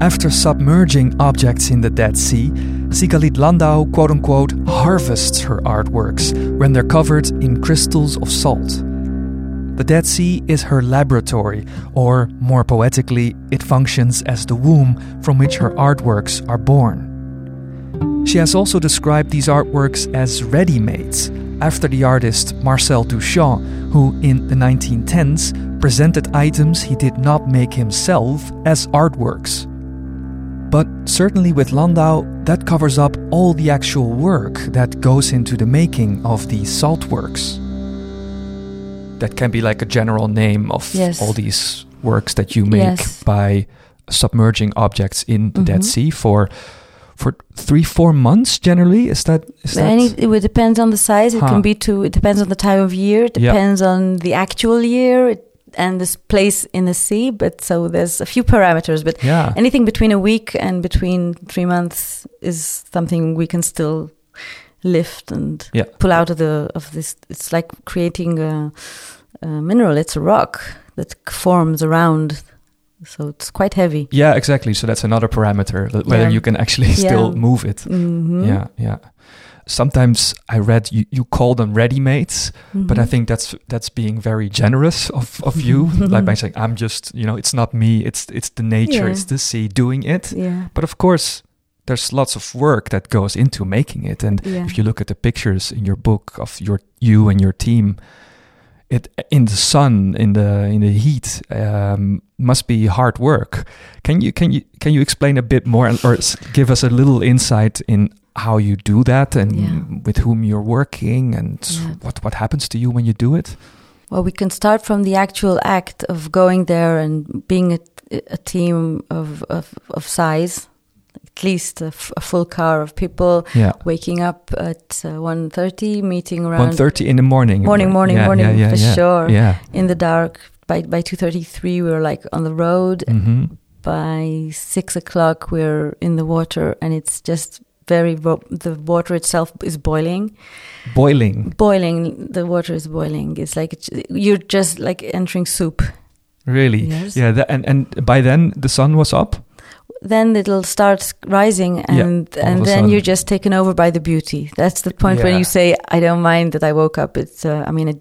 After submerging objects in the Dead Sea, Sigalit Landau quote unquote harvests her artworks when they're covered in crystals of salt. The Dead Sea is her laboratory, or more poetically, it functions as the womb from which her artworks are born. She has also described these artworks as ready mades, after the artist Marcel Duchamp, who in the 1910s presented items he did not make himself as artworks. But certainly with Landau, that covers up all the actual work that goes into the making of these salt works. That can be like a general name of Yes. all these works that you make Yes. by submerging objects in the Dead Mhm. Sea for for three four months generally. Is that is that Any, it depends on the size. It Huh. can be two. It depends on the time of year. It Yeah. depends on the actual year it, and this place in the sea. But so there's a few parameters. But yeah anything between a week and between three months is something we can still lift and Yeah. pull out of the of this. It's like creating a, a mineral. It's a rock that forms around. So it's quite heavy. yeah exactly. So that's another parameter that whether Yeah. you can actually still Yeah. move it. Mhm. Yeah, yeah. Sometimes I read you, you call them ready-mades, but I Mhm. think that's that's being very generous of, of you, like by saying I'm just you know it's not me, it's it's the nature, Yeah. it's the sea doing it. Yeah. But of course, there's lots of work that goes into making it, and Yeah. if you look at the pictures in your book of your you and your team, it in the sun, in the in the heat, um, must be hard work. Can you can you can you explain a bit more, and- or give us a little insight in how you do that, and Yeah. with whom you're working, and Yeah. what what happens to you when you do it? Well, we can start from the actual act of going there and being a, a team of, of, of size, at least a, f- a full car of people, Yeah, waking up at uh, 1.30, meeting one around thirty in the morning. morning, morning, Yeah, morning, yeah, for sure, Yeah. in the dark. By, by 2.33, we were like on the road. hmm By 6 o'clock, we're in the water and it's just very, the water itself is boiling. Boiling. Boiling, the water is boiling. It's like, it's, you're just like entering soup. Really? Yes. Yeah. That, and and by then the sun was up. then it'll start rising and of and then you're just taken over by the beauty that's the point when Yeah. you say i don't mind that i woke up it's uh, i mean it,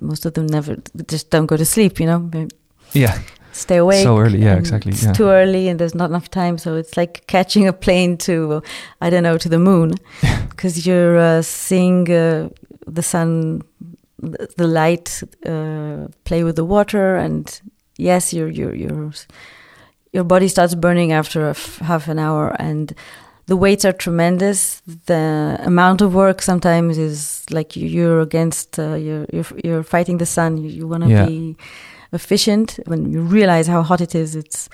most of them never just don't go to sleep you know Yeah. Stay awake So early. Yeah. Exactly. it's Yeah. too early and there's not enough time so it's like catching a plane to i don't know to the moon because you're uh, seeing uh, the sun the light uh, play with the water and yes your your your your body starts burning after a f- half an hour and the weights are tremendous the amount of work sometimes is like you, you're against uh, you're, you're you're fighting the sun you, you want to Yeah. be efficient when you realize how hot it is it's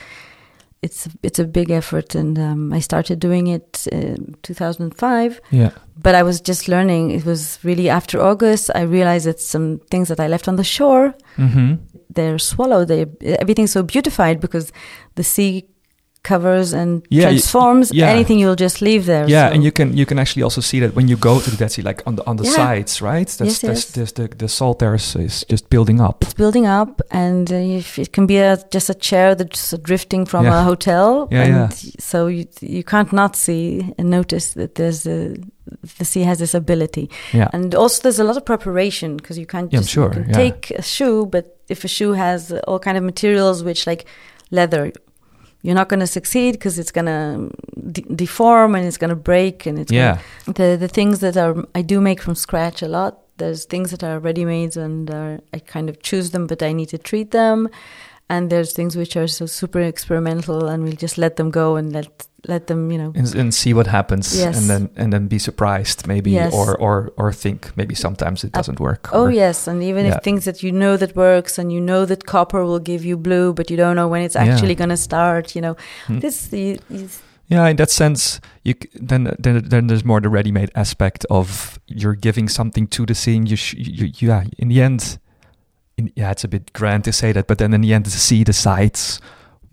it's it's a big effort and um, I started doing it in 2005 Yeah. but I was just learning. It was really after August, I realized that some things that I left on the shore, Mm-hmm. they're swallowed. They everything's so beautified because the sea covers and Yeah, transforms yeah. anything you'll just leave there. Yeah, so- and you can you can actually also see that when you go to the Dead Sea, like on the on the Yeah. sides, right? That's, Yes, that's, yes. there's the the salt there is, is just building up. it's building up, and uh, if it can be a, just a chair that's drifting from Yeah. a hotel. Yeah, and yeah. So you you can't not see and notice that there's a, the sea has this ability. Yeah, And also, there's a lot of preparation because you can't Yeah, just sure, you can yeah. take a shoe, but if a shoe has all kind of materials, which like leather, you're not going to succeed because it's going to de- deform and it's going to break and it's yeah, Gonna, the the things that are I do make from scratch a lot. There's things that are ready made and are, I kind of choose them, but I need to treat them. And there's things which are so super experimental, and we'll just let them go and let let them, you know, and, and see what happens, Yes. and then and then be surprised maybe, Yes. or or or think maybe sometimes it Uh, doesn't work. Oh or- yes, and even Yeah. if things that you know that works, and you know that copper will give you blue, but you don't know when it's Yeah. actually going to start. You know, Hmm. this you- Yeah, in that sense, you then then then there's more the ready-made aspect of you're giving something to the scene. You, sh- you, you yeah. In the end, in, yeah, it's a bit grand to say that, but then in the end, to see decides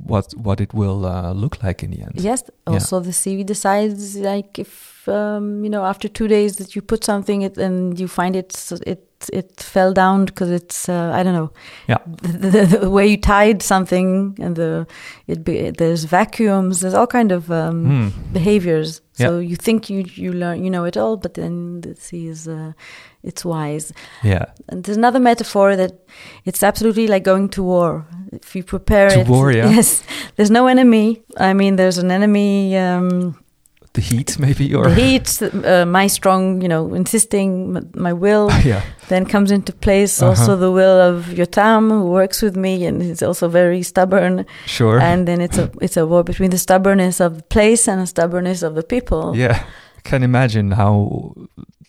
what what it will uh, look like in the end. yes. Also, the CV decides like if um, you know after two days that you put something it, and you find it it it fell down because it's uh, I don't know. Yeah. The, the, the way you tied something and the it be, there's vacuums. There's all kind of um, Hmm. behaviors. So Yeah. you think you you learn you know it all, but then the sea is uh, it's wise. Yeah. And there's another metaphor that it's absolutely like going to war. If you prepare To it, war, yeah. yes. There's no enemy. I mean, there's an enemy. Um, The heat, maybe, or the heat, uh, my strong, you know, insisting my will, yeah. then comes into place. Uh-huh. Also, the will of Yotam, who works with me, and he's also very stubborn. Sure. And then it's a it's a war between the stubbornness of the place and the stubbornness of the people. yeah. I can imagine how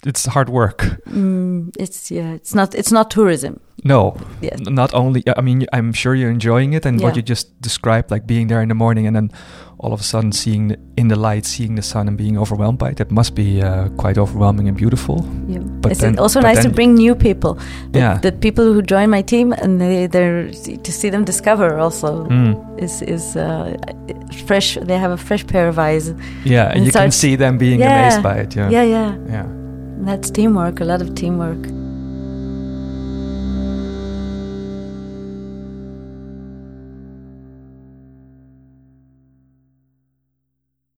it's hard work. Mm, it's yeah, it's not it's not tourism. No, Yes. Not only. I mean, I'm sure you're enjoying it, and what you just described, like being there in the morning, and then all of a sudden seeing the, in the light, seeing the sun, and being overwhelmed by it. That must be uh, quite overwhelming and beautiful. Yeah. But it's then- also but nice to bring new people. The, Yeah. the people who join my team and they they're to see them discover also Mm. is is uh, fresh. They have a fresh pair of eyes. Yeah, and And you can see them being Yeah. amazed by it. Yeah. Yeah, yeah. Yeah. That's teamwork. A lot of teamwork.